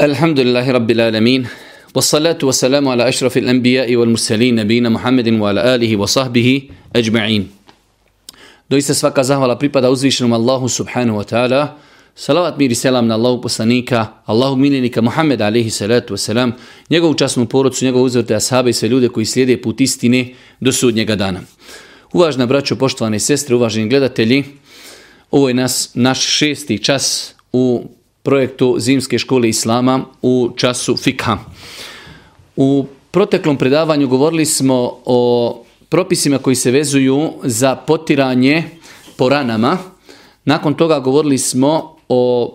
Alhamdulillahi Rabbil Alamin. wa salamu ala ašrafil anbija'i wal mursalin nabina Muhammedin wa ala alihi wa sahbihi ajma'in. Doista svaka zahvala pripada uzvišenom Allahu subhanahu wa ta'ala. Salavat mir selam na Allahu poslanika, Allahu miljenika Muhammed alaihi salatu salam njegovu časnu porodcu, njegovu uzvrte ashabe i sve ljude koji slijede put istine do sudnjega dana. Uvažna braćo, poštovane sestre, uvaženi gledatelji, ovo je naš šesti čas u projektu Zimske škole Islama u času Fikha. U proteklom predavanju govorili smo o propisima koji se vezuju za potiranje po ranama. Nakon toga govorili smo o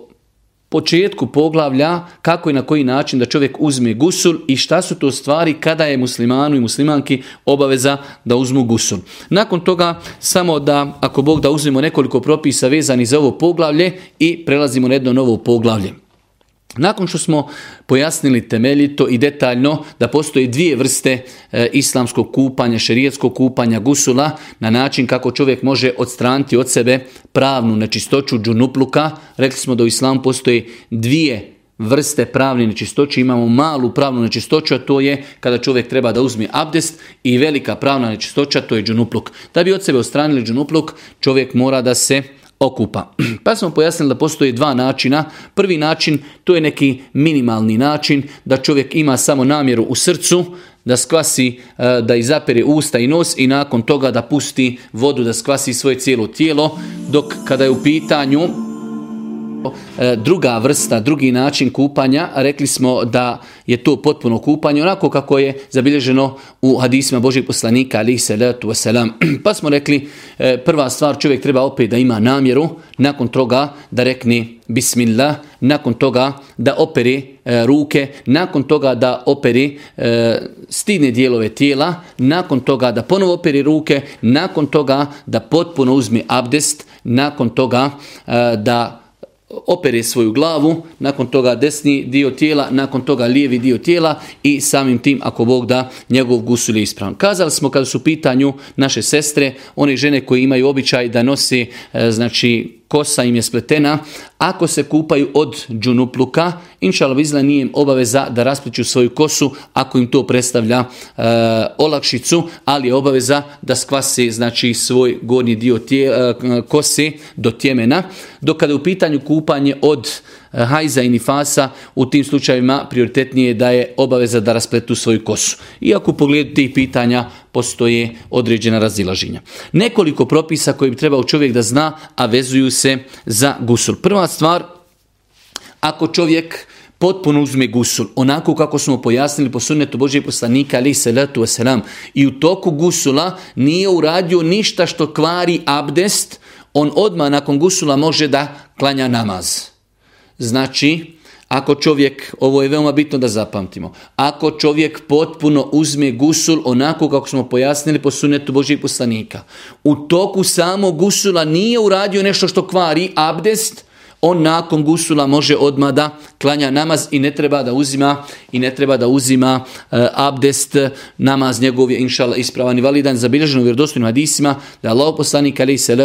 početku poglavlja kako i na koji način da čovjek uzme gusul i šta su to stvari kada je muslimanu i muslimanki obaveza da uzmu gusul. Nakon toga samo da, ako Bog da uzmemo nekoliko propisa vezani za ovo poglavlje i prelazimo na jedno novo poglavlje. Nakon što smo pojasnili temeljito i detaljno da postoje dvije vrste eh, islamskog kupanja, šerijetskog kupanja gusula na način kako čovjek može odstraniti od sebe pravnu nečistoću džunupluka, rekli smo da u islamu postoji dvije vrste pravne nečistoće, imamo malu pravnu nečistoću, a to je kada čovjek treba da uzme abdest i velika pravna nečistoća, to je džunupluk. Da bi od sebe ostranili džunupluk, čovjek mora da se okupa. Pa smo pojasnili da postoje dva načina. Prvi način, to je neki minimalni način da čovjek ima samo namjeru u srcu, da skvasi, e, da izapere usta i nos i nakon toga da pusti vodu, da skvasi svoje cijelo tijelo, dok kada je u pitanju E, druga vrsta, drugi način kupanja, rekli smo da je to potpuno kupanje, onako kako je zabilježeno u hadisima Božih poslanika, ali se letu selam. Pa smo rekli, e, prva stvar, čovjek treba opet da ima namjeru, nakon toga da rekne bismillah, nakon toga da operi e, ruke, nakon toga da operi stidne dijelove tijela, nakon toga da ponovo operi ruke, nakon toga da potpuno uzme abdest, nakon toga da opere svoju glavu, nakon toga desni dio tijela, nakon toga lijevi dio tijela i samim tim ako Bog da njegov gusul je ispravan. Kazali smo kada su u pitanju naše sestre, one žene koje imaju običaj da nosi e, znači kosa im je spletena, ako se kupaju od džunupluka, inšalav izla nije im obaveza da raspliću svoju kosu ako im to predstavlja e, olakšicu, ali je obaveza da skvasi znači, svoj gornji dio tje, e, kose do tjemena. Dok kada je u pitanju kupanje od E, hajza i nifasa, u tim slučajevima prioritetnije je da je obaveza da raspletu svoju kosu. Iako u pogledu tih pitanja postoje određena razilaženja. Nekoliko propisa koje bi trebao čovjek da zna, a vezuju se za gusul. Prva stvar, ako čovjek potpuno uzme gusul, onako kako smo pojasnili po sunnetu i poslanika ali se letu selam, i u toku gusula nije uradio ništa što kvari abdest, on odmah nakon gusula može da klanja namaz. Znači, ako čovjek, ovo je veoma bitno da zapamtimo, ako čovjek potpuno uzme gusul onako kako smo pojasnili po sunetu Božih poslanika, u toku samog gusula nije uradio nešto što kvari abdest, on nakon gusula može odmah da klanja namaz i ne treba da uzima i ne treba da uzima eh, abdest namaz njegov je inšala ispravan i validan zabilježen u vjerodostojnim hadisima da Allah poslanik ali se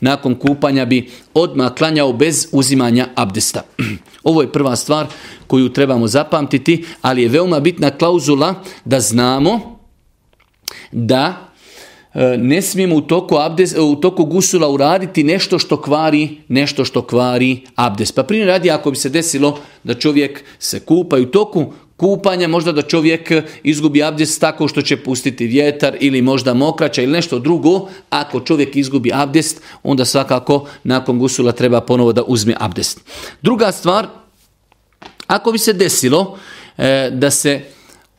nakon kupanja bi odmah klanjao bez uzimanja abdesta. Ovo je prva stvar koju trebamo zapamtiti, ali je veoma bitna klauzula da znamo da E, ne smijemo u toku, abdes, e, u toku gusula uraditi nešto što kvari, nešto što kvari abdes. Pa primjer radi ako bi se desilo da čovjek se kupa i u toku kupanja možda da čovjek izgubi abdes tako što će pustiti vjetar ili možda mokraća ili nešto drugo. Ako čovjek izgubi abdest, onda svakako nakon gusula treba ponovo da uzme abdest. Druga stvar, ako bi se desilo e, da se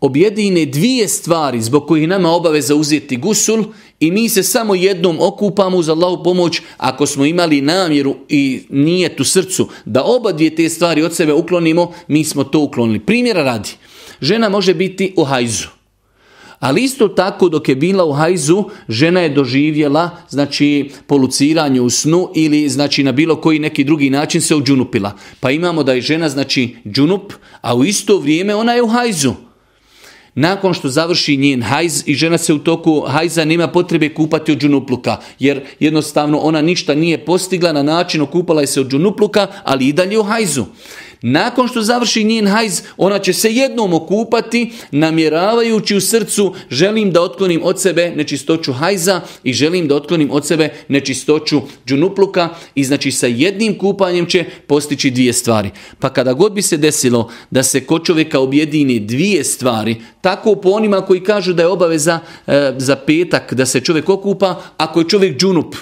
objedine dvije stvari zbog kojih nama obaveza uzeti gusul i mi se samo jednom okupamo za Allahu pomoć ako smo imali namjeru i nijet u srcu da oba dvije te stvari od sebe uklonimo, mi smo to uklonili. Primjera radi, žena može biti u hajzu. Ali isto tako dok je bila u hajzu, žena je doživjela znači poluciranje u snu ili znači na bilo koji neki drugi način se uđunupila. Pa imamo da je žena znači džunup, a u isto vrijeme ona je u hajzu nakon što završi njen hajz i žena se u toku hajza nema potrebe kupati od džunupluka, jer jednostavno ona ništa nije postigla na način okupala je se od džunupluka, ali i dalje u hajzu. Nakon što završi njen hajz, ona će se jednom okupati, namjeravajući u srcu, želim da otklonim od sebe nečistoću hajza i želim da otklonim od sebe nečistoću džunupluka i znači sa jednim kupanjem će postići dvije stvari. Pa kada god bi se desilo da se kod čovjeka objedini dvije stvari, tako po onima koji kažu da je obaveza e, za petak da se čovjek okupa, ako je čovjek džunup,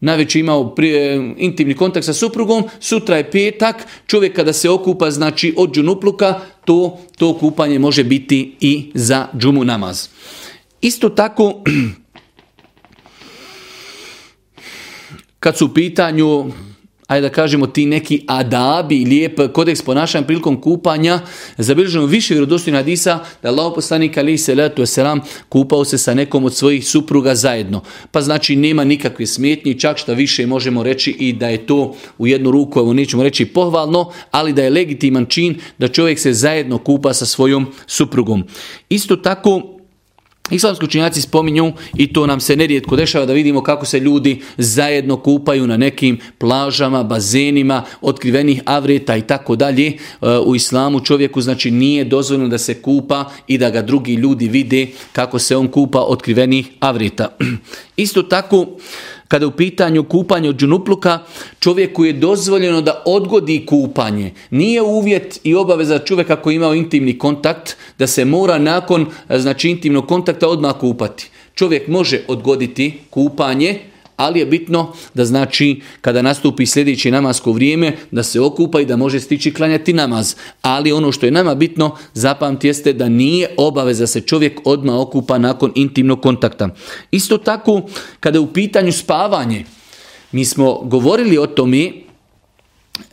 Najveći imao intimni kontakt sa suprugom, sutra je petak, čovjek kada se okupa, znači od džunupluka, to, to kupanje može biti i za džumu namaz. Isto tako, kad su u pitanju ajde da kažemo ti neki adabi, lijep kodeks ponašanja prilikom kupanja, zabilježeno više vjerodostojnih hadisa da Allah poslanik ali se letu selam kupao se sa nekom od svojih supruga zajedno. Pa znači nema nikakve smetnje, čak što više možemo reći i da je to u jednu ruku, evo nećemo reći pohvalno, ali da je legitiman čin da čovjek se zajedno kupa sa svojom suprugom. Isto tako Islamski učinjaci spominju i to nam se nerijetko dešava da vidimo kako se ljudi zajedno kupaju na nekim plažama, bazenima, otkrivenih avreta i tako dalje. E, u islamu čovjeku znači nije dozvoljeno da se kupa i da ga drugi ljudi vide kako se on kupa otkrivenih avreta. Isto tako kada je u pitanju kupanje od džunupluka, čovjeku je dozvoljeno da odgodi kupanje. Nije uvjet i obaveza čovjeka koji je imao intimni kontakt da se mora nakon e, znači, intimnog kontakta odmah kupati. Čovjek može odgoditi kupanje, ali je bitno da znači kada nastupi sljedeći namasko vrijeme da se okupa i da može stići klanjati namaz. Ali ono što je nama bitno zapamti jeste da nije obaveza se čovjek odmah okupa nakon intimnog kontakta. Isto tako kada je u pitanju spavanje, mi smo govorili o tome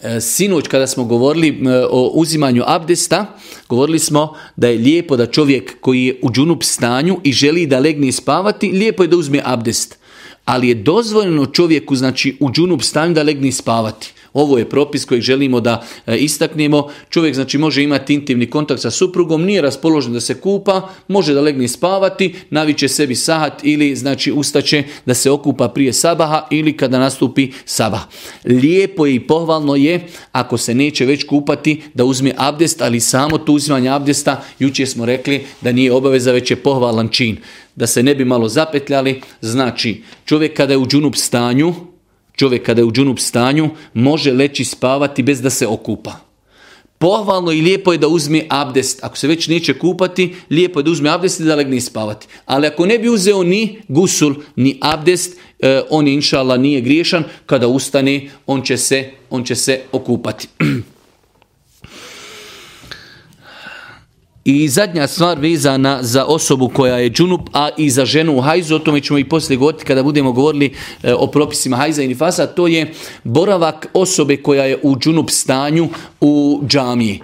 e, Sinoć kada smo govorili o uzimanju abdesta, govorili smo da je lijepo da čovjek koji je u džunup stanju i želi da legne spavati, lijepo je da uzme abdest ali je dozvoljeno čovjeku, znači u džunup stanju da legne spavati. Ovo je propis kojeg želimo da e, istaknemo. Čovjek znači može imati intimni kontakt sa suprugom, nije raspoložen da se kupa, može da legne spavati, naviče sebi sahat ili znači ustaće da se okupa prije sabaha ili kada nastupi sabah. Lijepo je i pohvalno je ako se neće već kupati da uzme abdest, ali samo to uzimanje abdesta, jučer smo rekli da nije obaveza već je pohvalan čin. Da se ne bi malo zapetljali, znači čovjek kada je u džunup stanju, Čovjek kada je u džunup stanju može leći spavati bez da se okupa. Pohvalno i lijepo je da uzme abdest. Ako se već neće kupati, lijepo je da uzme abdest i da legne spavati. Ali ako ne bi uzeo ni gusul, ni abdest, e, on inšala nije griješan. Kada ustane, on će se, on će se okupati. I zadnja stvar vezana za osobu koja je džunup, a i za ženu u hajzu, o tome ćemo i poslije govoriti kada budemo govorili eh, o propisima hajza i nifasa, to je boravak osobe koja je u džunup stanju u džamiji.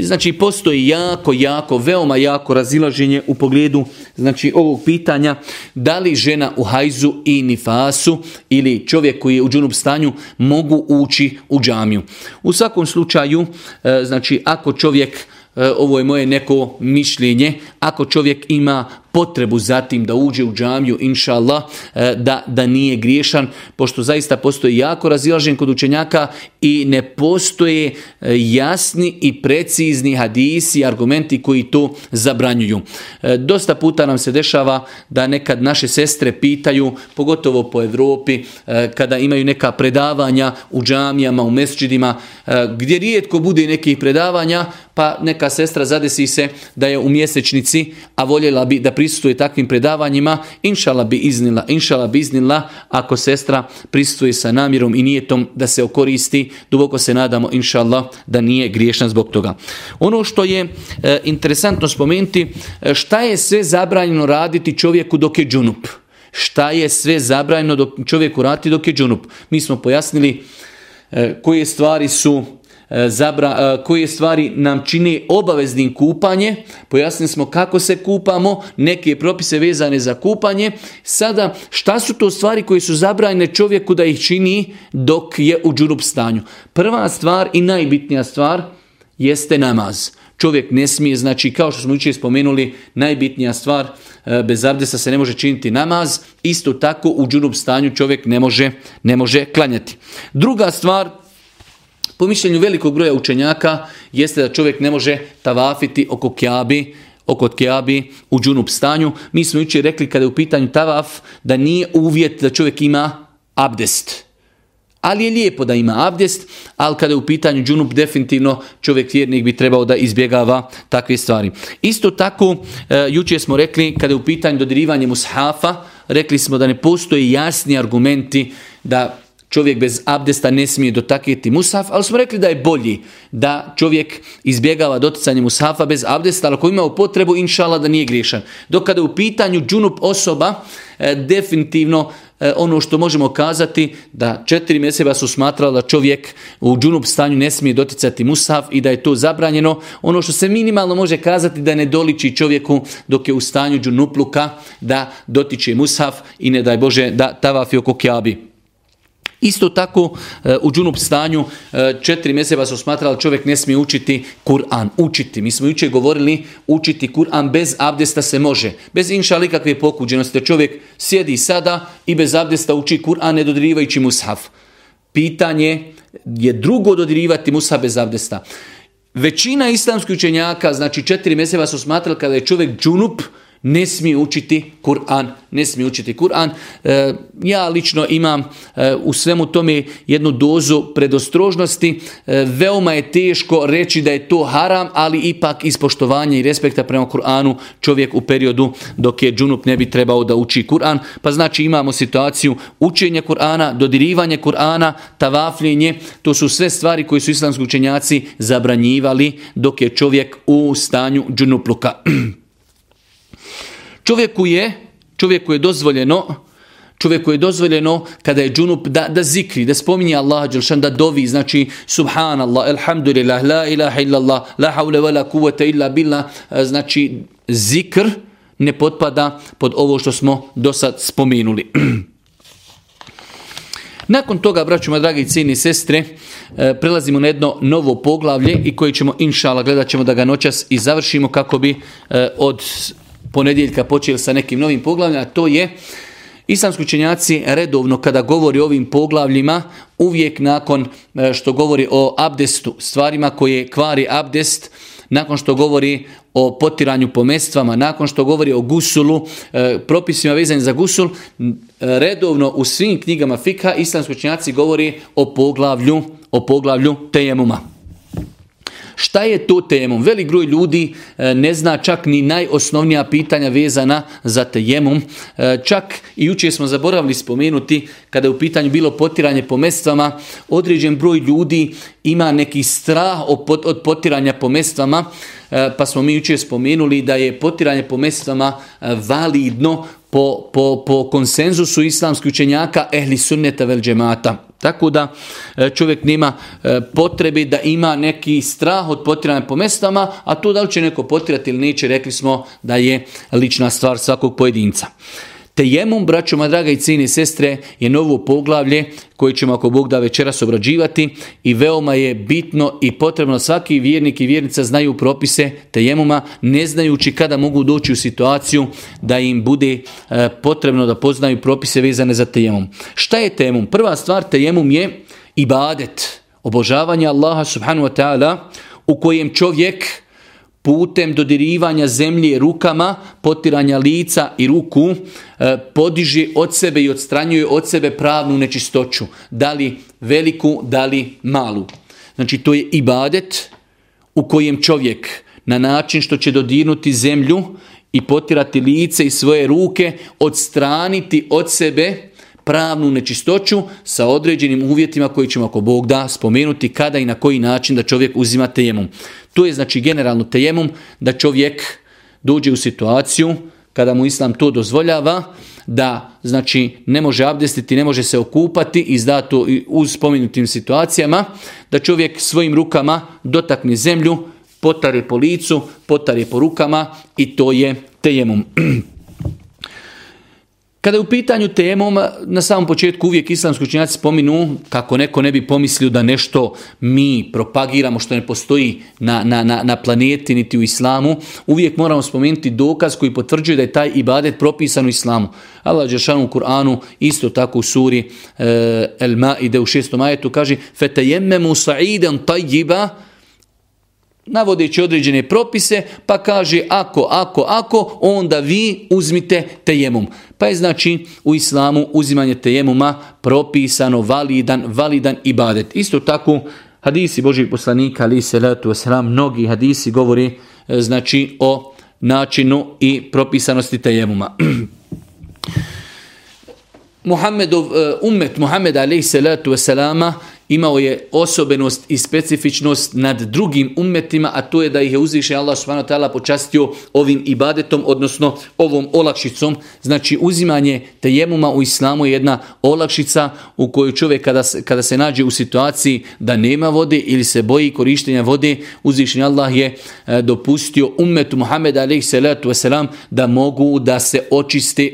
Znači, postoji jako, jako, veoma jako razilaženje u pogledu znači, ovog pitanja da li žena u hajzu i nifasu ili čovjek koji je u džunup stanju mogu ući u džamiju. U svakom slučaju, eh, znači, ako čovjek E, ovo je moje neko mišljenje, ako čovjek ima potrebu zatim da uđe u džamiju, inša e, da, da nije griješan, pošto zaista postoji jako razilažen kod učenjaka i ne postoje e, jasni i precizni hadisi i argumenti koji to zabranjuju. E, dosta puta nam se dešava da nekad naše sestre pitaju, pogotovo po Europi, kada imaju neka predavanja u džamijama, u mesčidima, gdje rijetko bude nekih predavanja, pa neka sestra zadesi se da je u mjesečnici, a voljela bi da pri pristuje takvim predavanjima, inšala bi iznila, inšala bi iznila, ako sestra pristuje sa namjerom i nijetom da se okoristi, duboko se nadamo, inšala, da nije griješna zbog toga. Ono što je e, interesantno spomenuti, e, šta je sve zabranjeno raditi čovjeku dok je džunup? Šta je sve zabranjeno čovjeku raditi dok je džunup? Mi smo pojasnili e, koje stvari su E, zabra, e, koje stvari nam čini obaveznim kupanje, pojasnili smo kako se kupamo, neke propise vezane za kupanje. Sada, šta su to stvari koje su zabranjene čovjeku da ih čini dok je u džurup stanju? Prva stvar i najbitnija stvar jeste namaz. Čovjek ne smije, znači kao što smo jučer spomenuli, najbitnija stvar, e, bez abdesta se ne može činiti namaz, isto tako u džurup stanju čovjek ne može, ne može klanjati. Druga stvar, po mišljenju velikog broja učenjaka jeste da čovjek ne može tavafiti oko kjabi, oko kjabi u džunup stanju. Mi smo jučer rekli kada je u pitanju tavaf da nije uvjet da čovjek ima abdest. Ali je lijepo da ima abdest, ali kada je u pitanju džunup, definitivno čovjek vjernik bi trebao da izbjegava takve stvari. Isto tako, e, jučer smo rekli, kada je u pitanju dodirivanje mushafa, rekli smo da ne postoje jasni argumenti da čovjek bez abdesta ne smije dotaknuti musaf, ali smo rekli da je bolji da čovjek izbjegava doticanje musafa bez abdesta, ali ako ima potrebu, inšala da nije griješan. Dok kada je u pitanju džunup osoba, e, definitivno e, ono što možemo kazati da četiri mjeseca su smatrala da čovjek u džunup stanju ne smije doticati musaf i da je to zabranjeno. Ono što se minimalno može kazati da ne doliči čovjeku dok je u stanju džunupluka da dotiče musaf i ne daj Bože da tavafi oko kjabi. Isto tako e, u džunup stanju e, četiri mjeseca su smatrali čovjek ne smije učiti Kur'an. Učiti. Mi smo jučer govorili učiti Kur'an bez abdesta se može. Bez inša kakve pokuđenosti. Čovjek sjedi sada i bez abdesta uči Kur'an ne dodirivajući mushaf. Pitanje je drugo dodirivati mushaf bez abdesta. Većina islamskih učenjaka, znači četiri mjeseca su smatrali kada je čovjek džunup, ne smije učiti Kur'an, ne smije učiti Kur'an. E, ja lično imam e, u svemu tome jednu dozu predostrožnosti. E, veoma je teško reći da je to haram, ali ipak ispoštovanje i respekta prema Kur'anu čovjek u periodu dok je džunup ne bi trebao da uči Kur'an. Pa znači imamo situaciju učenje Kur'ana, dodirivanje Kur'ana, tavafljenje. To su sve stvari koje su islamski učenjaci zabranjivali dok je čovjek u stanju džunupluka. Čovjeku je, čovjeku je dozvoljeno Čovjeku je dozvoljeno kada je džunup da, da zikri, da spominje Allah, da dovi, znači subhanallah, elhamdulillah, la ilaha illallah, la hawle wa la kuvata illa billah, e, znači zikr ne potpada pod ovo što smo do sad spomenuli. Nakon toga, braćima, dragi cijeni sestre, e, prelazimo na jedno novo poglavlje i koje ćemo, inšala, gledat ćemo da ga noćas i završimo kako bi e, od ponedjeljka počeli sa nekim novim poglavljima, to je Islamski učenjaci redovno kada govori o ovim poglavljima, uvijek nakon e, što govori o abdestu, stvarima koje kvari abdest, nakon što govori o potiranju po nakon što govori o gusulu, e, propisima vezanim za gusul, redovno u svim knjigama fika islamski učenjaci govori o poglavlju, o poglavlju tejemuma. Šta je to temom? Velik broj ljudi e, ne zna čak ni najosnovnija pitanja vezana za tejemom. E, čak i jučer smo zaboravili spomenuti kada je u pitanju bilo potiranje po mestvama, određen broj ljudi ima neki strah od potiranja po mestvama, e, pa smo mi jučer spomenuli da je potiranje po mestvama validno po, po, po konsenzusu islamskih učenjaka ehli sunneta vel džemata. Tako da e, čovjek nema e, potrebi da ima neki strah od potiranja po mestama, a to da li će neko potirati ili neće, rekli smo da je lična stvar svakog pojedinca. Tejemum, braćoma, draga i cijene sestre, je novo poglavlje koje ćemo ako Bog da večeras obrađivati i veoma je bitno i potrebno svaki vjernik i vjernica znaju propise tejemuma, ne znajući kada mogu doći u situaciju da im bude e, potrebno da poznaju propise vezane za tejemum. Šta je tejemum? Prva stvar tejemum je ibadet, obožavanje Allaha subhanu wa ta'ala u kojem čovjek putem dodirivanja zemlje rukama, potiranja lica i ruku, e, podiže od sebe i odstranjuje od sebe pravnu nečistoću, da li veliku, da li malu. Znači to je ibadet u kojem čovjek na način što će dodirnuti zemlju i potirati lice i svoje ruke, odstraniti od sebe pravnu nečistoću sa određenim uvjetima koji ćemo ako Bog da spomenuti kada i na koji način da čovjek uzima tejemom. To je znači generalno tejemom da čovjek dođe u situaciju kada mu islam to dozvoljava da znači ne može abdestiti, ne može se okupati i zato u spomenutim situacijama da čovjek svojim rukama dotakne zemlju, potare po licu, potare po rukama i to je tejemom. Kada je u pitanju temom, na samom početku uvijek islamski učinjaci spominu kako neko ne bi pomislio da nešto mi propagiramo što ne postoji na, na, na, planeti niti u islamu, uvijek moramo spomenuti dokaz koji potvrđuje da je taj ibadet propisan u islamu. Allah Đeršanu u Kur'anu, isto tako u suri eh, El ide u šestom ajetu kaže فَتَيَمَّمُوا سَعِيدًا طَيِّبًا navodeći određene propise, pa kaže ako, ako, ako, onda vi uzmite tejemum. Pa je znači u islamu uzimanje tejemuma propisano validan, validan ibadet. Isto tako hadisi Božih poslanika, ali se letu mnogi hadisi govori e, znači o načinu i propisanosti tejemuma. Muhammedov, e, umet Muhammed a.s. salatu wasalama imao je osobenost i specifičnost nad drugim umetima, a to je da ih je uzviše Allah subhanahu počastio ovim ibadetom, odnosno ovom olakšicom. Znači uzimanje tejemuma u islamu je jedna olakšica u kojoj čovjek kada se, kada se nađe u situaciji da nema vode ili se boji korištenja vode, uzvišen Allah je e, dopustio ummetu Muhammeda a.s. da mogu da se očiste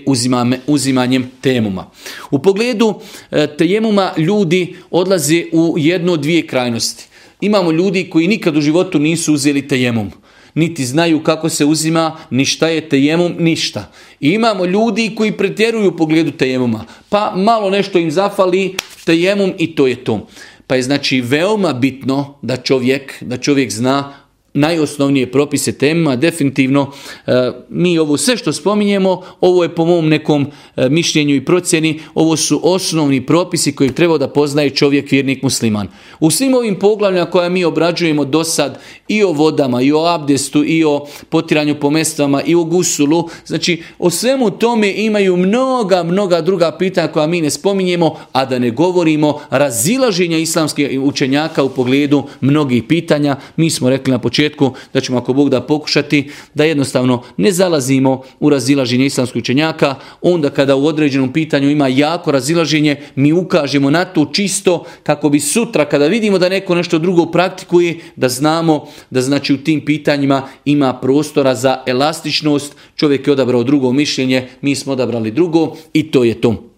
uzimanjem tejemuma. U pogledu e, tejemuma ljudi odlazi u jednu od dvije krajnosti. Imamo ljudi koji nikad u životu nisu uzeli tejemom. Niti znaju kako se uzima, ni šta je tejemom, ništa. I imamo ljudi koji pretjeruju pogledu tejemoma. Pa malo nešto im zafali tejemom i to je to. Pa je znači veoma bitno da čovjek, da čovjek zna najosnovnije propise tema, definitivno e, mi ovo sve što spominjemo, ovo je po mom nekom e, mišljenju i procjeni, ovo su osnovni propisi koji treba da poznaje čovjek, vjernik, musliman. U svim ovim poglavljama koja mi obrađujemo do sad i o vodama, i o abdestu, i o potiranju po mestvama, i o gusulu, znači o svemu tome imaju mnoga, mnoga druga pitanja koja mi ne spominjemo, a da ne govorimo razilaženja islamskih učenjaka u pogledu mnogih pitanja. Mi smo rekli na početku početku, da ćemo ako Bog da pokušati da jednostavno ne zalazimo u razilaženje islamskih učenjaka, onda kada u određenom pitanju ima jako razilaženje, mi ukažemo na to čisto kako bi sutra kada vidimo da neko nešto drugo praktikuje, da znamo da znači u tim pitanjima ima prostora za elastičnost, čovjek je odabrao drugo mišljenje, mi smo odabrali drugo i to je to.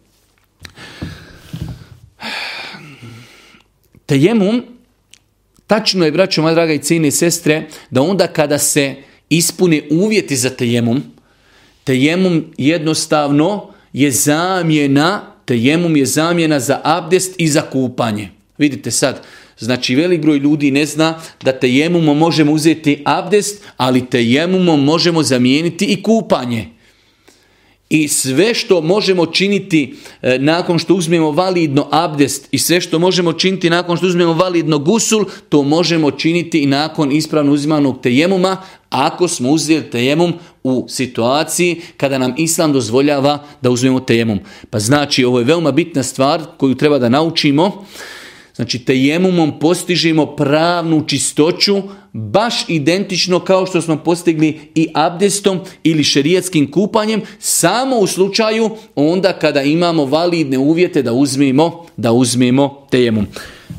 Tejemum Tačno je, braćo moja draga i cijene sestre, da onda kada se ispune uvjeti za tejemum, tejemum jednostavno je zamjena, tejemum je zamjena za abdest i za kupanje. Vidite sad, Znači velik broj ljudi ne zna da tejemumom možemo uzeti abdest, ali tejemumom možemo zamijeniti i kupanje i sve što možemo činiti e, nakon što uzmemo validno abdest i sve što možemo činiti nakon što uzmemo validno gusul, to možemo činiti i nakon ispravno uzimanog tejemuma ako smo uzeli tejemum u situaciji kada nam Islam dozvoljava da uzmemo tejemum. Pa znači ovo je veoma bitna stvar koju treba da naučimo Znači, tejemumom postižimo pravnu čistoću, baš identično kao što smo postigli i abdestom ili šerijetskim kupanjem, samo u slučaju onda kada imamo validne uvjete da uzmimo, da uzmimo tejemum.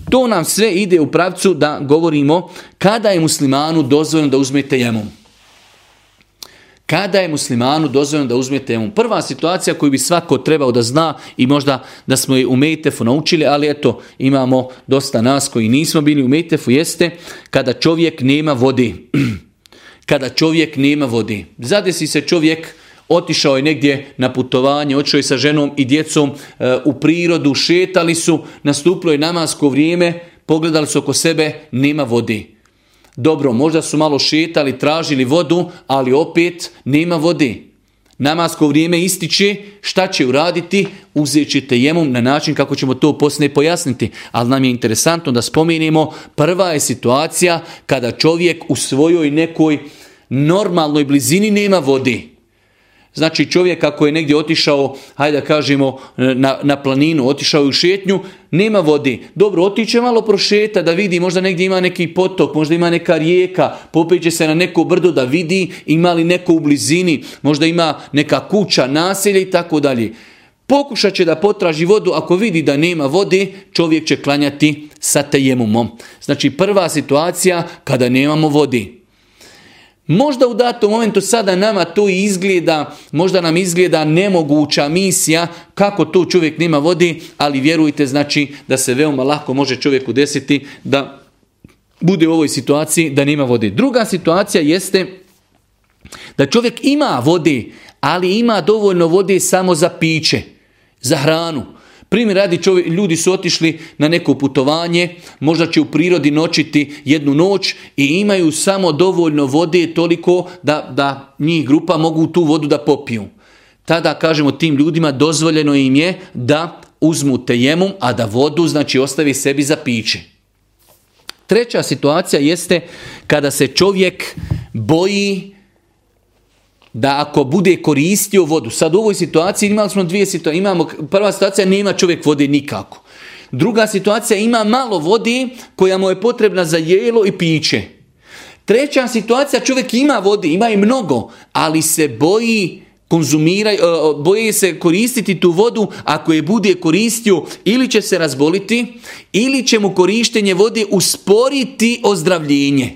To nam sve ide u pravcu da govorimo kada je muslimanu dozvoljeno da uzme tejemum. Kada je muslimanu dozvoljeno da uzmete, temu? Prva situacija koju bi svako trebao da zna i možda da smo je u Mejtefu naučili, ali eto, imamo dosta nas koji nismo bili u Mejtefu, jeste kada čovjek nema vodi. kada čovjek nema vodi. si se čovjek, otišao je negdje na putovanje, otišao je sa ženom i djecom eh, u prirodu, šetali su, nastupilo je namasko vrijeme, pogledali su oko sebe, nema vodi. Dobro, možda su malo šetali, tražili vodu, ali opet nema vode. Namasko vrijeme ističe, šta će uraditi? Uzet ćete jemu na način kako ćemo to poslije pojasniti. Ali nam je interesantno da spomenemo, prva je situacija kada čovjek u svojoj nekoj normalnoj blizini nema vode. Znači čovjek ako je negdje otišao, hajde da kažemo, na, na planinu, otišao u šetnju, nema vodi. Dobro, otiće malo prošeta da vidi, možda negdje ima neki potok, možda ima neka rijeka, popeće se na neko brdo da vidi ima li neko u blizini, možda ima neka kuća, naselje i tako dalje. Pokušat će da potraži vodu, ako vidi da nema vode, čovjek će klanjati sa tejemumom. Znači prva situacija kada nemamo vodi. Možda u datom momentu sada nama to izgleda, možda nam izgleda nemoguća misija, kako to čovjek nima vodi, ali vjerujte znači da se veoma lako može čovjeku desiti da bude u ovoj situaciji da nima vodi. Druga situacija jeste da čovjek ima vode, ali ima dovoljno vodi samo za piće, za hranu. Primjer radi ljudi su otišli na neko putovanje, možda će u prirodi noćiti jednu noć i imaju samo dovoljno vode toliko da, da njih grupa mogu tu vodu da popiju. Tada kažemo tim ljudima dozvoljeno im je da uzmu tejemum, a da vodu znači ostavi sebi za piće. Treća situacija jeste kada se čovjek boji da ako bude koristio vodu, sad u ovoj situaciji imali smo dvije situacije, imamo, prva situacija nema čovjek vode nikako. Druga situacija ima malo vode koja mu je potrebna za jelo i piće. Treća situacija čovjek ima vode, ima i mnogo, ali se boji konzumira, e, boje se koristiti tu vodu, ako je bude koristio ili će se razboliti, ili će mu korištenje vode usporiti ozdravljenje.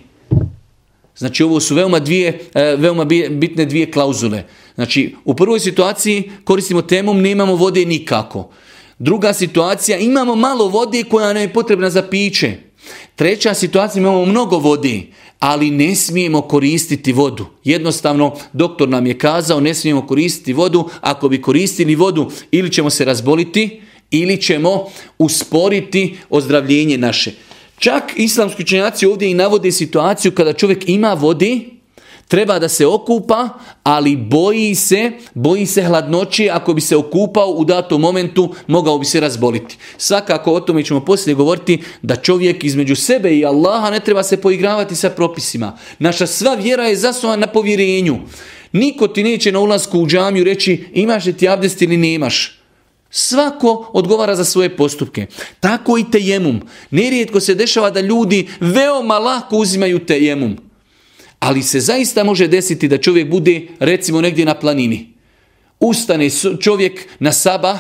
Znači ovo su veoma, dvije, e, veoma bitne dvije klauzule. Znači u prvoj situaciji koristimo temom nemamo vode nikako. Druga situacija imamo malo vode koja nam je potrebna za piće. Treća situacija imamo mnogo vode, ali ne smijemo koristiti vodu. Jednostavno, doktor nam je kazao ne smijemo koristiti vodu. Ako bi koristili vodu ili ćemo se razboliti ili ćemo usporiti ozdravljenje naše. Čak islamski učenjaci ovdje i navode situaciju kada čovjek ima vodi, treba da se okupa, ali boji se, boji se hladnoće, ako bi se okupao u datom momentu, mogao bi se razboliti. Svakako o tome ćemo poslije govoriti da čovjek između sebe i Allaha ne treba se poigravati sa propisima. Naša sva vjera je zasnovana na povjerenju. Niko ti neće na ulasku u džamiju reći imaš li ti abdest ili nemaš. Svako odgovara za svoje postupke. Tako i tejemum. Nerijetko se dešava da ljudi veoma lako uzimaju tejemum. Ali se zaista može desiti da čovjek bude recimo negdje na planini. Ustane čovjek na saba,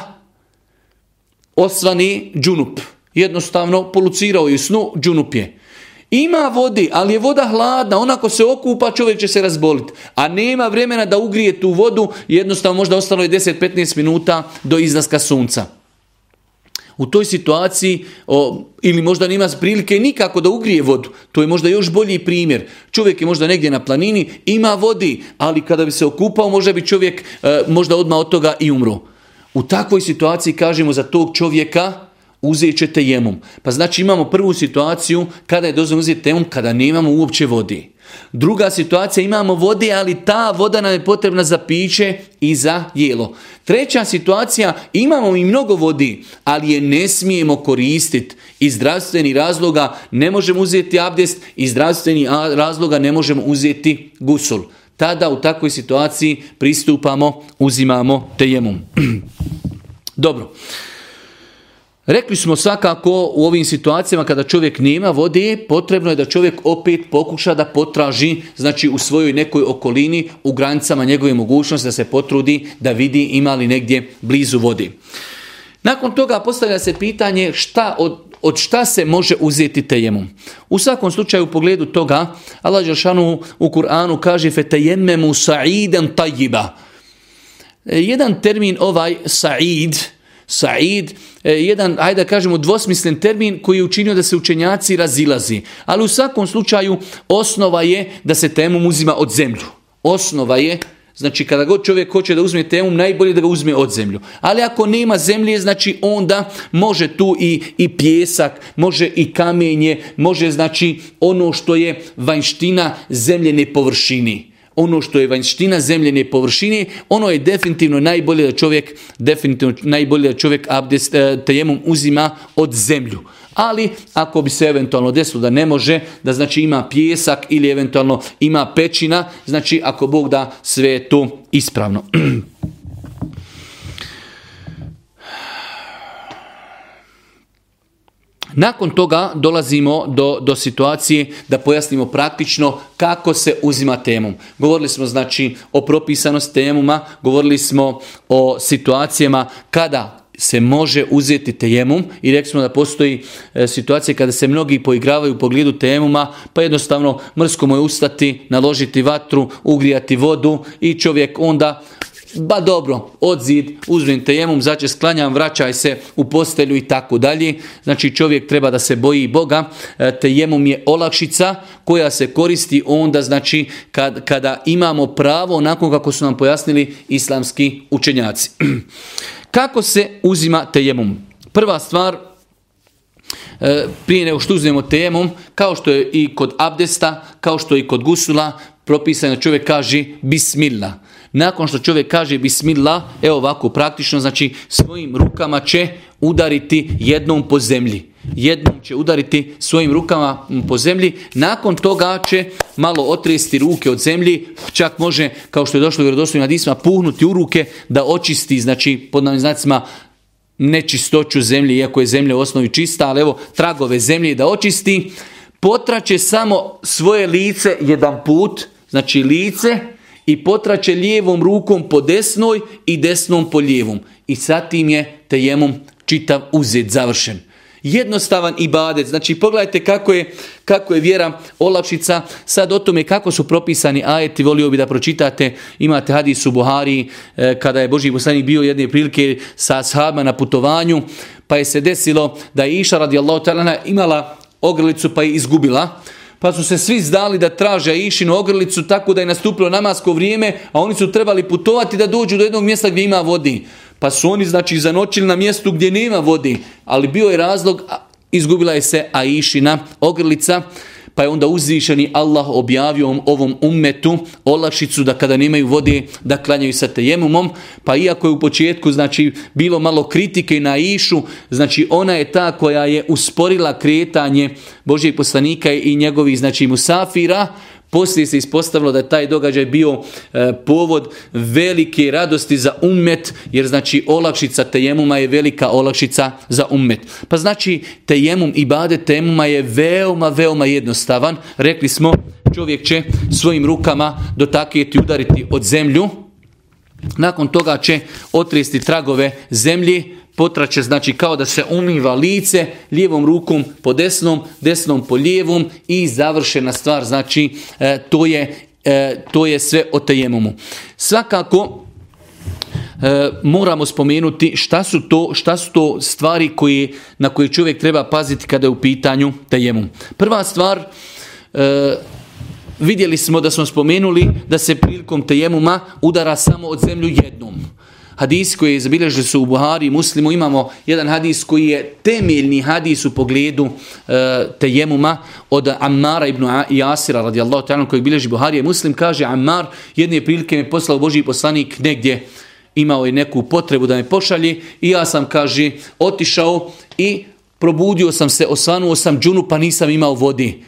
osvani džunup. Jednostavno polucirao je snu, džunup je. Ima vodi, ali je voda hladna, onako se okupa, čovjek će se razboliti. A nema vremena da ugrije tu vodu, jednostavno možda ostalo je 10-15 minuta do izlaska sunca. U toj situaciji, ili možda nema prilike nikako da ugrije vodu, to je možda još bolji primjer. Čovjek je možda negdje na planini, ima vodi, ali kada bi se okupao, možda bi čovjek e, možda odmah od toga i umro. U takvoj situaciji kažemo za tog čovjeka, uzet ćete jemom. Pa znači imamo prvu situaciju kada je dozvoljeno uzeti jemom, kada nemamo uopće vodi. Druga situacija, imamo vode, ali ta voda nam je potrebna za piće i za jelo. Treća situacija, imamo i mnogo vodi, ali je ne smijemo koristiti. Iz zdravstvenih razloga ne možemo uzeti abdest, iz zdravstvenih razloga ne možemo uzeti gusul. Tada u takvoj situaciji pristupamo, uzimamo tejemom. Dobro. Rekli smo svakako u ovim situacijama kada čovjek nema vode, potrebno je da čovjek opet pokuša da potraži, znači u svojoj nekoj okolini, u granicama njegove mogućnosti da se potrudi da vidi ima li negdje blizu vodi. Nakon toga postavlja se pitanje šta od, od šta se može uzeti tejemom. U svakom slučaju u pogledu toga Allah u Kur'anu kaže mu sa'idan tajiba. E, jedan termin ovaj sa'id, Said, e, jedan, ajde da kažemo, dvosmislen termin koji je učinio da se učenjaci razilazi. Ali u svakom slučaju osnova je da se temom uzima od zemlju. Osnova je Znači, kada god čovjek hoće da uzme temum, najbolje da ga uzme od zemlju. Ali ako nema zemlje, znači onda može tu i, i pjesak, može i kamenje, može znači ono što je vanština zemljene površini ono što je vanjština zemljene površine, ono je definitivno najbolje da čovjek, definitivno najbolje da čovjek abdest, e, uzima od zemlju. Ali ako bi se eventualno desilo da ne može, da znači ima pjesak ili eventualno ima pećina, znači ako Bog da sve je to ispravno. Nakon toga dolazimo do, do situacije da pojasnimo praktično kako se uzima temum. Govorili smo znači o propisanosti temuma, govorili smo o situacijama kada se može uzeti tejemum i rekli smo da postoji e, situacije kada se mnogi poigravaju u pogledu tejemuma, pa jednostavno mrsko mu je ustati, naložiti vatru, ugrijati vodu i čovjek onda ba dobro, odzid, uzim uzmem tejemum, zače sklanjam, vraćaj se u postelju i tako dalje. Znači čovjek treba da se boji Boga, e, tejemum je olakšica koja se koristi onda znači kad, kada imamo pravo onako kako su nam pojasnili islamski učenjaci. Kako se uzima tejemum? Prva stvar, e, prije nego što uzmemo tejemum, kao što je i kod abdesta, kao što je i kod gusula, propisano čovjek kaže bismillah. Nakon što čovjek kaže bismillah, evo ovako praktično, znači svojim rukama će udariti jednom po zemlji. Jednom će udariti svojim rukama po zemlji, nakon toga će malo otresti ruke od zemlji, čak može, kao što je došlo u na disma puhnuti u ruke da očisti, znači pod navim znacima, nečistoću zemlje, iako je zemlja u osnovi čista, ali evo tragove zemlje da očisti, potraće samo svoje lice jedan put, znači lice, i potraće lijevom rukom po desnoj i desnom po lijevom. I sa tim je tejemom čitav uzet završen. Jednostavan ibadet, znači pogledajte kako je, kako je vjera olakšica, sad o tome kako su propisani ajeti, volio bi da pročitate, imate hadis u Buhari, e, kada je Boži poslanik bio jedne prilike sa sahaba na putovanju, pa je se desilo da je Iša radijallahu imala ogrlicu pa je izgubila, pa su se svi zdali da traže Aishinu ogrlicu tako da je nastupilo namasko vrijeme, a oni su trebali putovati da dođu do jednog mjesta gdje ima vodi. Pa su oni znači zanočili na mjestu gdje nema vodi, ali bio je razlog, izgubila je se Aišina ogrlica pa je onda uzvišeni Allah objavio ovom ummetu olakšicu da kada nemaju vode da klanjaju sa tejemumom, pa iako je u početku znači bilo malo kritike na išu, znači ona je ta koja je usporila kretanje Božjeg poslanika i njegovih znači musafira, poslije se ispostavilo da je taj događaj bio e, povod velike radosti za umet, jer znači olakšica tejemuma je velika olakšica za umet. Pa znači tejemum i bade tejemuma je veoma, veoma jednostavan. Rekli smo čovjek će svojim rukama dotakjeti udariti od zemlju, nakon toga će otristi tragove zemlji, potrače, znači kao da se umiva lice, lijevom rukom po desnom, desnom po lijevom i završena stvar, znači e, to, je, e, to je sve o tejemumu. Svakako, e, moramo spomenuti šta su to, šta su to stvari koji, na koje čovjek treba paziti kada je u pitanju tejemum. Prva stvar, vidjeli smo da smo spomenuli da se prilikom tejemuma udara samo od zemlju jednom. Hadis koji zabilježili su u Buhari i Muslimu, imamo jedan hadis koji je temeljni hadis u pogledu e, tejemuma od Ammara ibn Jasira radijallahu ta'ala koji bilježi Buhari i Muslim, kaže Ammar jedne prilike me poslao Boži poslanik negdje imao je neku potrebu da me pošalje i ja sam, kaže, otišao i probudio sam se, osvanuo sam džunu pa nisam imao vodi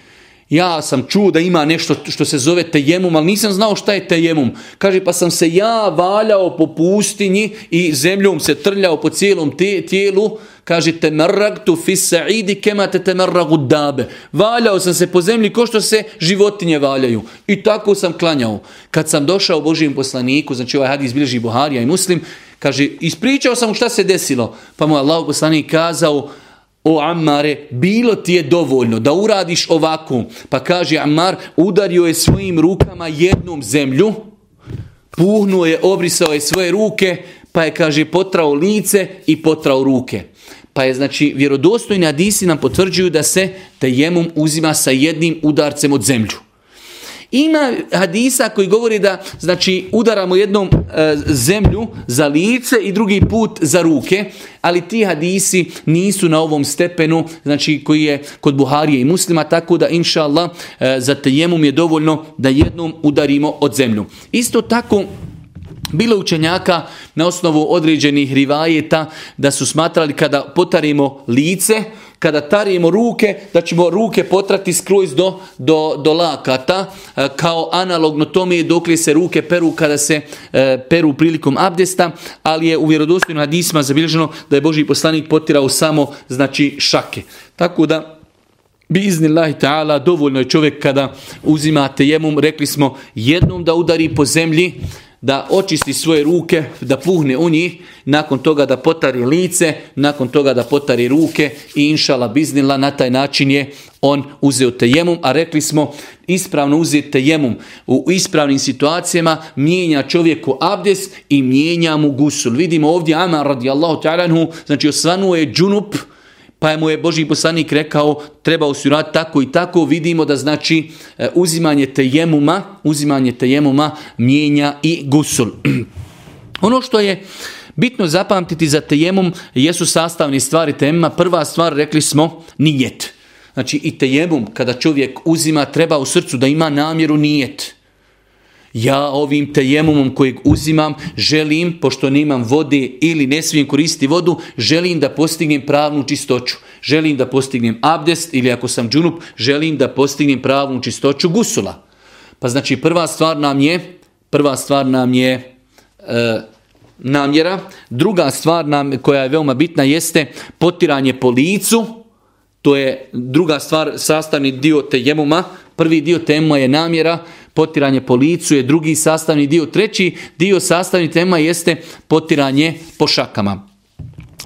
ja sam čuo da ima nešto što se zove tejemum, ali nisam znao šta je tejemum. Kaže, pa sam se ja valjao po pustinji i zemljom se trljao po cijelom tijelu. Kaže, temerragtu fisaidi, sa'idi kemate temerragu dabe. Valjao sam se po zemlji ko što se životinje valjaju. I tako sam klanjao. Kad sam došao Božijem poslaniku, znači ovaj hadis bilježi Buharija i Muslim, kaže, ispričao sam mu šta se desilo. Pa mu Allah poslanik kazao, o amare bilo ti je dovoljno da uradiš ovako. Pa kaže Amar udario je svojim rukama jednom zemlju, puhnuo je, obrisao je svoje ruke, pa je, kaže, potrao lice i potrao ruke. Pa je, znači, vjerodostojni adisi nam potvrđuju da se tejemom uzima sa jednim udarcem od zemlju. Ima hadisa koji govori da znači udaramo jednom e, zemlju za lice i drugi put za ruke, ali ti hadisi nisu na ovom stepenu znači koji je kod Buharije i muslima, tako da Inshallah e, za tejemum je dovoljno da jednom udarimo od zemlju. Isto tako bilo učenjaka na osnovu određenih rivajeta da su smatrali kada potarimo lice, kada tarijemo ruke, da ćemo ruke potrati skroz do, do, do lakata, e, kao analogno tome je dokle se ruke peru kada se e, peru prilikom abdesta, ali je u vjerodostojnom hadisma zabilježeno da je Boži poslanik potirao samo znači šake. Tako da bi ta'ala, dovoljno je čovjek kada uzimate jemum, rekli smo jednom da udari po zemlji, da očisti svoje ruke, da puhne u njih, nakon toga da potari lice, nakon toga da potari ruke i inšala biznila, na taj način je on uzeo tejemum, a rekli smo ispravno uzeti tejemum u ispravnim situacijama mijenja čovjeku abdes i mijenja mu gusul. Vidimo ovdje Amar radijallahu ta'alanhu, znači osvanuo je džunup, pa mu je Boži poslanik rekao treba usirati tako i tako, vidimo da znači e, uzimanje tejemuma, uzimanje tejemuma mijenja i gusul. Ono što je bitno zapamtiti za tejemum jesu sastavni stvari tema. Prva stvar rekli smo nijet. Znači i tejemum kada čovjek uzima treba u srcu da ima namjeru nijet ja ovim tejemumom kojeg uzimam želim, pošto nemam vode ili ne smijem koristiti vodu, želim da postignem pravnu čistoću. Želim da postignem abdest ili ako sam džunup, želim da postignem pravnu čistoću gusula. Pa znači prva stvar nam je, prva stvar nam je e, namjera. Druga stvar nam, koja je veoma bitna jeste potiranje po licu. To je druga stvar, sastavni dio tejemuma. Prvi dio tema je namjera Potiranje po licu je drugi sastavni dio. Treći dio sastavni tema jeste potiranje po šakama.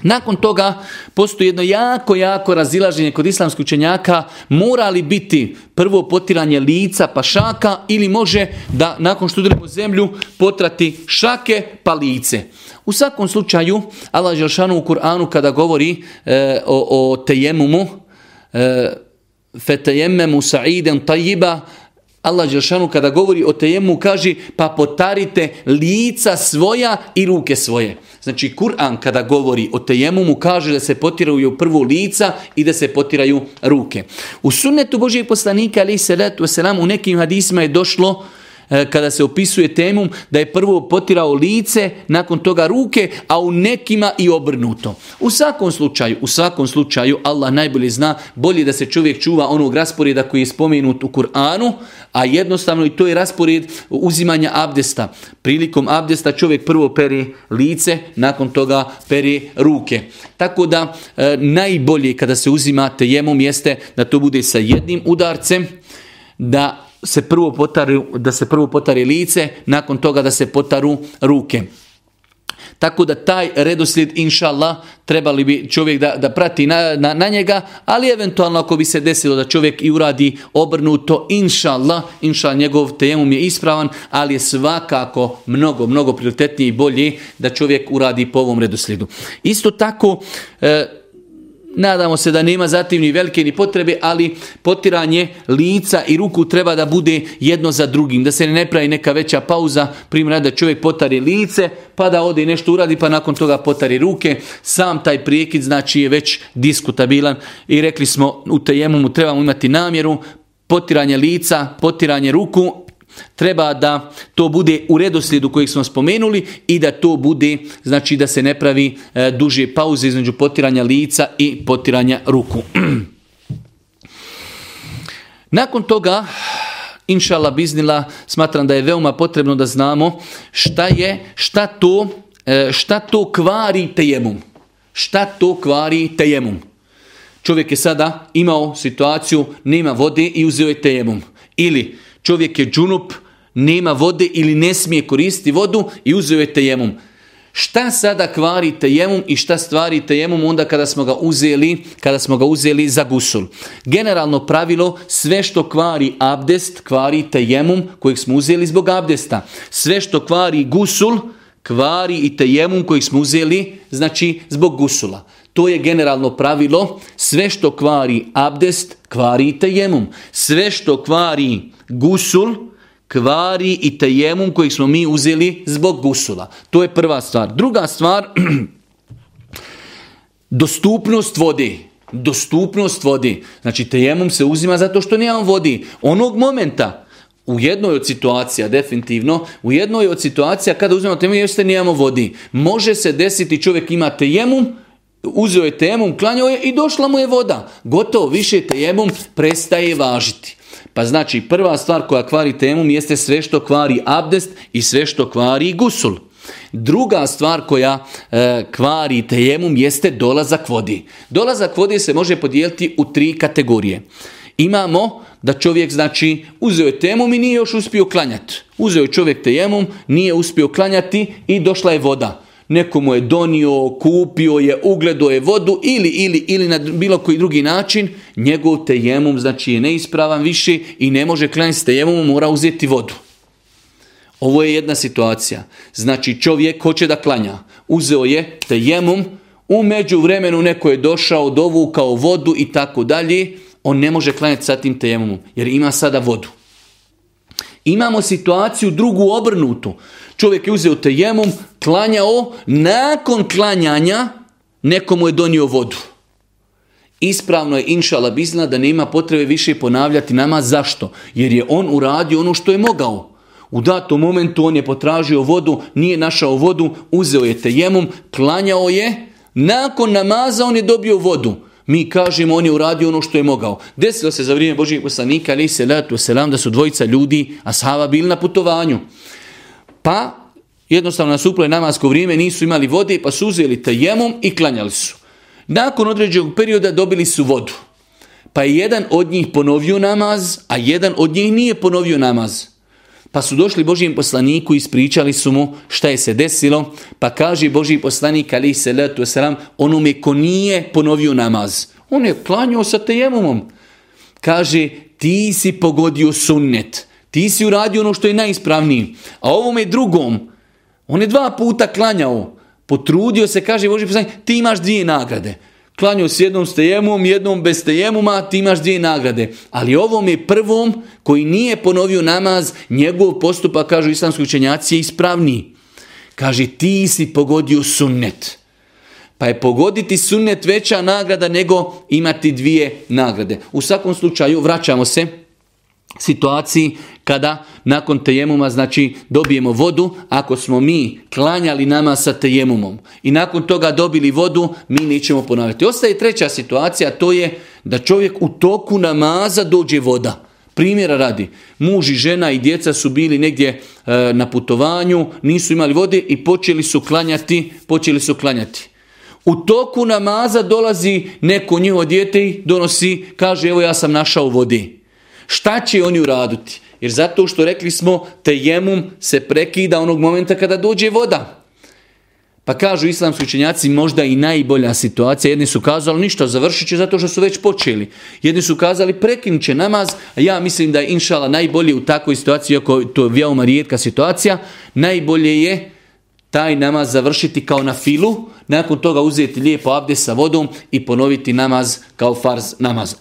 Nakon toga postoji jedno jako, jako razilaženje kod islamskih učenjaka mora li biti prvo potiranje lica pa šaka ili može da nakon što udarimo zemlju potrati šake pa lice. U svakom slučaju Allah Želšanu u Kur'anu kada govori e, o, o tejemumu e, tejememu sa'iden tajiba Allah kada govori o tejemu kaže pa potarite lica svoja i ruke svoje. Znači Kur'an kada govori o tejemu mu kaže da se potiraju prvo lica i da se potiraju ruke. U sunnetu Božijeg poslanika ali se u nekim hadisima je došlo E, kada se opisuje temom da je prvo potirao lice, nakon toga ruke, a u nekima i obrnuto. U svakom slučaju, u svakom slučaju Allah najbolje zna, bolje da se čovjek čuva onog rasporeda koji je spomenut u Kur'anu, a jednostavno i to je raspored uzimanja abdesta. Prilikom abdesta čovjek prvo peri lice, nakon toga peri ruke. Tako da e, najbolje kada se uzima jemom jeste da to bude sa jednim udarcem, da se prvo potari, da se prvo potari lice, nakon toga da se potaru ruke. Tako da taj redoslijed, inša trebali bi čovjek da, da prati na, na, njega, ali eventualno ako bi se desilo da čovjek i uradi obrnuto, inša Allah, njegov tejemum je ispravan, ali je svakako mnogo, mnogo prioritetnije i bolje da čovjek uradi po ovom redoslijedu. Isto tako, e, Nadamo se da nema zatim ni velike ni potrebe, ali potiranje lica i ruku treba da bude jedno za drugim, da se ne pravi neka veća pauza, primjer da čovjek potari lice, pa da ode nešto uradi, pa nakon toga potari ruke. Sam taj prijekid znači je već diskutabilan i rekli smo u mu trebamo imati namjeru, potiranje lica, potiranje ruku Treba da to bude u redoslijedu kojeg smo spomenuli i da to bude, znači da se ne pravi e, duže pauze između potiranja lica i potiranja ruku. Nakon toga, inšala biznila, smatram da je veoma potrebno da znamo šta je, šta to, e, šta to kvari tejemum. Šta to kvari tejemum. Čovjek je sada imao situaciju, nema vode i uzeo je tejemum. Ili čovjek je džunup, nema vode ili ne smije koristiti vodu i uzeo je Šta sada kvari tejemum i šta stvari tejemum onda kada smo ga uzeli, kada smo ga uzeli za gusul? Generalno pravilo, sve što kvari abdest, kvari jemum kojeg smo uzeli zbog abdesta. Sve što kvari gusul, kvari i tejemum kojeg smo uzeli, znači zbog gusula. To je generalno pravilo. Sve što kvari abdest, kvari i tejemum. Sve što kvari gusul, kvari i tejemum koji smo mi uzeli zbog gusula. To je prva stvar. Druga stvar, dostupnost vode. Dostupnost vodi. Znači, tejemum se uzima zato što nemam vodi. Onog momenta, u jednoj od situacija, definitivno, u jednoj od situacija kada uzmemo temu jeste nijemo vodi. Može se desiti čovjek ima tejemum, uzeo je tejemum, klanjao je i došla mu je voda. Gotovo, više tejemum prestaje važiti. Pa znači, prva stvar koja kvari tejemum jeste sve što kvari abdest i sve što kvari gusul. Druga stvar koja e, kvari tejemum jeste dolazak vodi. Dolazak vodi se može podijeliti u tri kategorije. Imamo da čovjek znači uzeo je temu i nije još uspio klanjati. Uzeo je čovjek tejemum, nije uspio klanjati i došla je voda nekomu je donio, kupio je, ugledo je vodu ili, ili, ili na bilo koji drugi način, njegov tejemum znači je neispravan više i ne može klanjati s tejemumom, mora uzeti vodu. Ovo je jedna situacija. Znači čovjek hoće da klanja. Uzeo je tejemum, u vremenu neko je došao, dovukao vodu i tako dalje. On ne može klanjati sa tim tejemumom jer ima sada vodu. Imamo situaciju drugu obrnutu. Čovjek je uzeo tejemom, klanjao, nakon klanjanja nekomu je donio vodu. Ispravno je inšala bizna da nema potrebe više ponavljati nama. Zašto? Jer je on uradio ono što je mogao. U datom momentu on je potražio vodu, nije našao vodu, uzeo je tejemom, klanjao je, nakon namaza on je dobio vodu. Mi kažemo on je uradio ono što je mogao. Desilo se za vrijeme Božijeg poslanika, ali se letu da su dvojica ljudi, Sava bili na putovanju. Pa jednostavno nasuple namasko vrijeme nisu imali vode pa su uzeli tajemom i klanjali su. Nakon određenog perioda dobili su vodu. Pa je jedan od njih ponovio namaz, a jedan od njih nije ponovio namaz. Pa su došli Božijem poslaniku i ispričali su mu šta je se desilo. Pa kaže Božiji poslanik ali se letu selam onome ko nije ponovio namaz. On je klanjao sa tejemumom. Kaže ti si pogodio sunnet ti si uradio ono što je najispravniji. A ovome drugom, on je dva puta klanjao, potrudio se, kaže Boži poslanik, ti imaš dvije nagrade. Klanjao s jednom stejemom, jednom bez stejemuma, ti imaš dvije nagrade. Ali ovom je prvom koji nije ponovio namaz, njegov postupak, kažu islamski učenjaci, je ispravniji. Kaže, ti si pogodio sunnet. Pa je pogoditi sunnet veća nagrada nego imati dvije nagrade. U svakom slučaju, vraćamo se situaciji kada nakon tejemuma znači dobijemo vodu ako smo mi klanjali nama sa tejemumom i nakon toga dobili vodu mi nećemo ponavljati. Ostaje treća situacija to je da čovjek u toku namaza dođe voda. Primjera radi, muž i žena i djeca su bili negdje e, na putovanju, nisu imali vode i počeli su klanjati, počeli su klanjati. U toku namaza dolazi neko njihovo dijete i donosi, kaže evo ja sam našao vodi. Šta će oni uraditi? Jer zato što rekli smo, tejemum se prekida onog momenta kada dođe voda. Pa kažu islamski učenjaci možda i najbolja situacija. Jedni su kazali ništa, završit će zato što su već počeli. Jedni su kazali prekinut će namaz, a ja mislim da je inšala najbolje u takvoj situaciji, iako to je vjeoma rijetka situacija, najbolje je taj namaz završiti kao na filu, nakon toga uzeti lijepo abde sa vodom i ponoviti namaz kao farz namaz.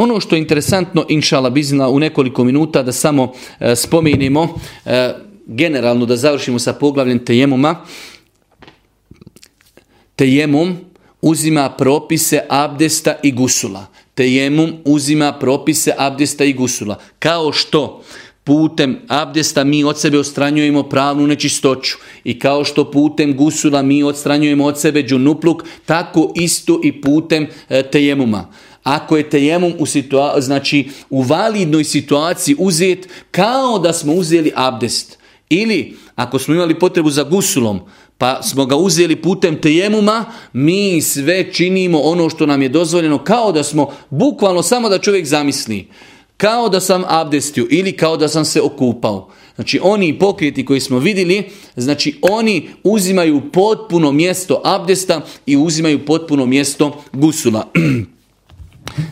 Ono što je interesantno, inšala bizna, u nekoliko minuta da samo e, spomenimo, e, generalno da završimo sa poglavljem tejemuma, tejemum uzima propise abdesta i gusula. Tejemum uzima propise abdesta i gusula. Kao što putem abdesta mi od sebe ostranjujemo pravnu nečistoću i kao što putem gusula mi odstranjujemo od sebe džunupluk, tako isto i putem e, tejemuma ako je tejemom u, situa znači, u validnoj situaciji uzet kao da smo uzeli abdest. Ili ako smo imali potrebu za gusulom, pa smo ga uzeli putem tejemuma, mi sve činimo ono što nam je dozvoljeno, kao da smo, bukvalno samo da čovjek zamisli, kao da sam abdestio ili kao da sam se okupao. Znači oni pokreti koji smo vidjeli, znači oni uzimaju potpuno mjesto abdesta i uzimaju potpuno mjesto gusula.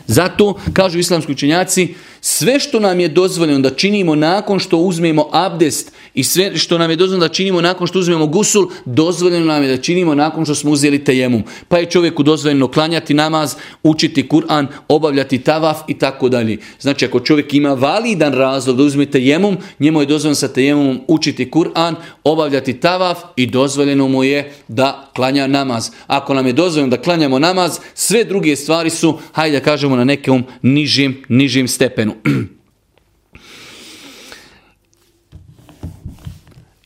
Zato, kažu islamski učenjaci, sve što nam je dozvoljeno da činimo nakon što uzmemo abdest i sve što nam je dozvoljeno da činimo nakon što uzmemo gusul, dozvoljeno nam je da činimo nakon što smo uzeli tejemum. Pa je čovjeku dozvoljeno klanjati namaz, učiti Kur'an, obavljati tavaf i tako dalje. Znači ako čovjek ima validan razlog da uzme tejemum, njemu je dozvoljeno sa tejemumom učiti Kur'an, obavljati tavaf i dozvoljeno mu je da klanja namaz. Ako nam je dozvoljeno da klanjamo namaz, sve druge stvari su, hajde kažemo, na nekom nižim, nižim stepenu.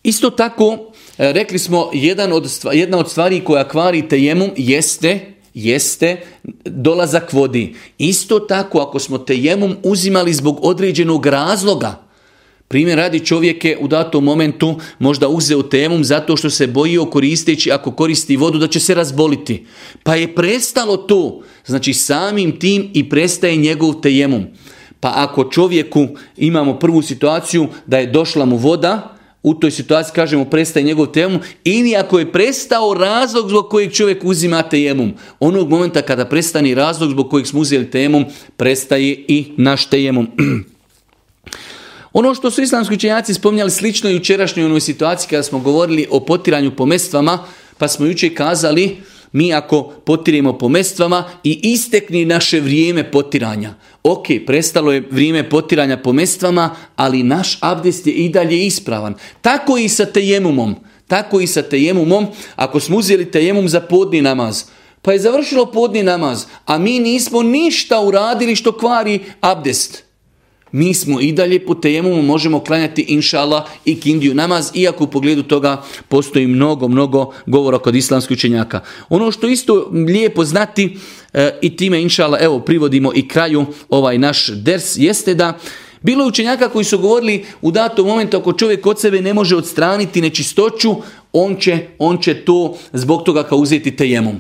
Isto tako, e, rekli smo, jedan od jedna od stvari koja kvari tejemum jeste, jeste dolazak vodi. Isto tako, ako smo tejemum uzimali zbog određenog razloga, Primjer radi čovjeke u datom momentu možda uzeo temum zato što se bojio koristeći ako koristi vodu da će se razboliti. Pa je prestalo to, znači samim tim i prestaje njegov tejemum. Pa ako čovjeku imamo prvu situaciju da je došla mu voda, u toj situaciji kažemo prestaje njegov temu ili ako je prestao razlog zbog kojeg čovjek uzima tejemum. Onog momenta kada prestani razlog zbog kojeg smo uzeli temom, prestaje i naš tejemum. Ono što su islamski učenjaci spominjali slično i jučerašnjoj onoj situaciji kada smo govorili o potiranju po mestvama, pa smo jučer kazali mi ako potiremo po mestvama i istekni naše vrijeme potiranja. Ok, prestalo je vrijeme potiranja po mestvama, ali naš abdest je i dalje ispravan. Tako i sa tejemumom. Tako i sa tejemumom. Ako smo uzeli tejemum za podni namaz, pa je završilo podni namaz, a mi nismo ništa uradili što kvari abdest mi smo i dalje po temu, možemo klanjati inšala i kindiju namaz, iako u pogledu toga postoji mnogo, mnogo govora kod islamskih učenjaka. Ono što isto lijepo znati eh, i time inšala, evo, privodimo i kraju ovaj naš ders, jeste da bilo je učenjaka koji su govorili u datom momentu ako čovjek od sebe ne može odstraniti nečistoću, on će, on će to zbog toga kao uzeti tejemom.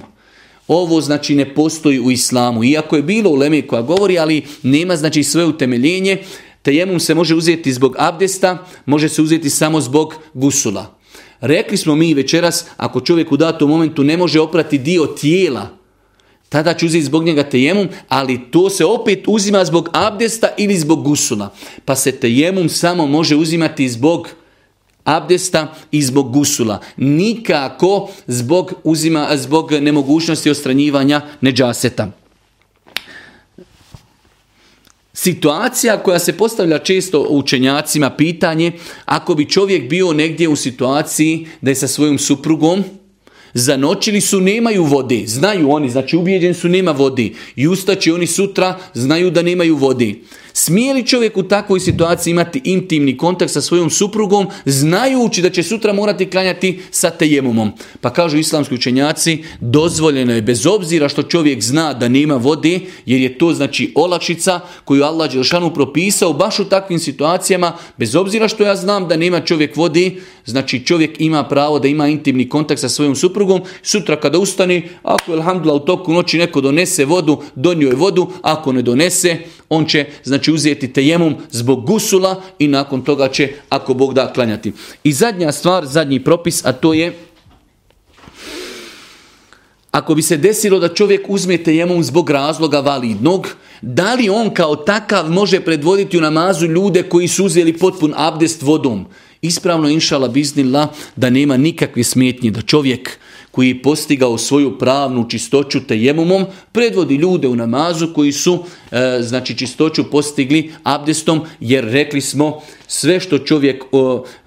Ovo znači ne postoji u islamu. Iako je bilo u Leme koja govori, ali nema znači sve utemeljenje. Tejemum se može uzeti zbog abdesta, može se uzeti samo zbog gusula. Rekli smo mi večeras, ako čovjek u datom momentu ne može oprati dio tijela, tada će uzeti zbog njega tejemum, ali to se opet uzima zbog abdesta ili zbog gusula. Pa se tejemum samo može uzimati zbog abdesta i zbog gusula. Nikako zbog, uzima, zbog nemogućnosti ostranjivanja neđaseta. Situacija koja se postavlja često učenjacima, pitanje, ako bi čovjek bio negdje u situaciji da je sa svojom suprugom, Zanočili su, nemaju vode Znaju oni, znači ubijeđeni su, nema vode I ustaći oni sutra, znaju da nemaju vode Smije li čovjek u takvoj situaciji imati intimni kontakt sa svojom suprugom, znajući da će sutra morati klanjati sa tejemumom? Pa kažu islamski učenjaci, dozvoljeno je bez obzira što čovjek zna da nema vode, jer je to znači olakšica koju Allah Đelšanu propisao baš u takvim situacijama, bez obzira što ja znam da nema čovjek vode znači čovjek ima pravo da ima intimni kontakt sa svojom suprugom, suprugom, sutra kada ustani, ako je alhamdulillah u toku noći neko donese vodu, donio je vodu, ako ne donese, on će znači uzeti tejemum zbog gusula i nakon toga će, ako Bog da, klanjati. I zadnja stvar, zadnji propis, a to je ako bi se desilo da čovjek uzme tejemum zbog razloga validnog, da li on kao takav može predvoditi u namazu ljude koji su uzeli potpun abdest vodom? ispravno inšala biznila da nema nikakve smetnje, da čovjek koji je postigao svoju pravnu čistoću te tejemumom, predvodi ljude u namazu koji su e, znači čistoću postigli abdestom, jer rekli smo sve što čovjek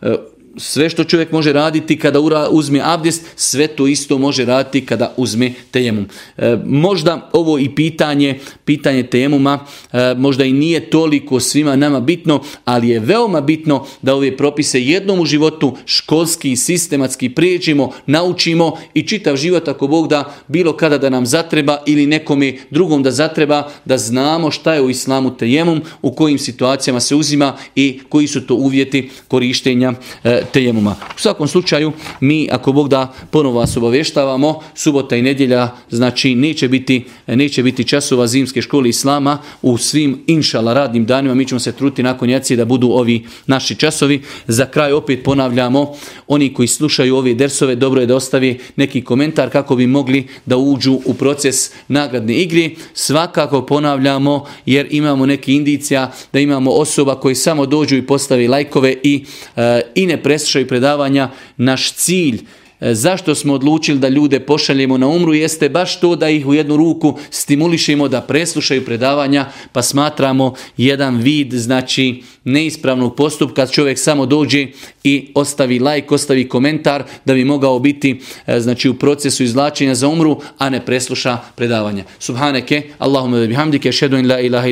e, sve što čovjek može raditi kada uzme abdest, sve to isto može raditi kada uzme tejemum. E, možda ovo i pitanje, pitanje tejemuma, e, možda i nije toliko svima nama bitno, ali je veoma bitno da ove propise jednom u životu školski i sistematski prijeđimo, naučimo i čitav život ako Bog da bilo kada da nam zatreba ili nekome drugom da zatreba, da znamo šta je u islamu tejemum, u kojim situacijama se uzima i koji su to uvjeti korištenja e, tejemuma. U svakom slučaju, mi ako Bog da ponovo vas obavještavamo, subota i nedjelja, znači neće biti, neće biti časova zimske škole Islama u svim inšala radnim danima. Mi ćemo se truti nakon jaci da budu ovi naši časovi. Za kraj opet ponavljamo, oni koji slušaju ove dersove, dobro je da ostavi neki komentar kako bi mogli da uđu u proces nagradne igre. Svakako ponavljamo jer imamo neki indicija da imamo osoba koji samo dođu i postavi lajkove i, e, i ne pre i predavanja naš cilj e, zašto smo odlučili da ljude pošaljemo na umru jeste baš to da ih u jednu ruku stimulišemo da preslušaju predavanja pa smatramo jedan vid znači neispravnog postupka čovjek samo dođe i ostavi like, ostavi komentar da bi mogao biti e, znači u procesu izlačenja za umru a ne presluša predavanja. Subhaneke, allahumma bihamdike, shedun la ilaha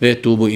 ve tubu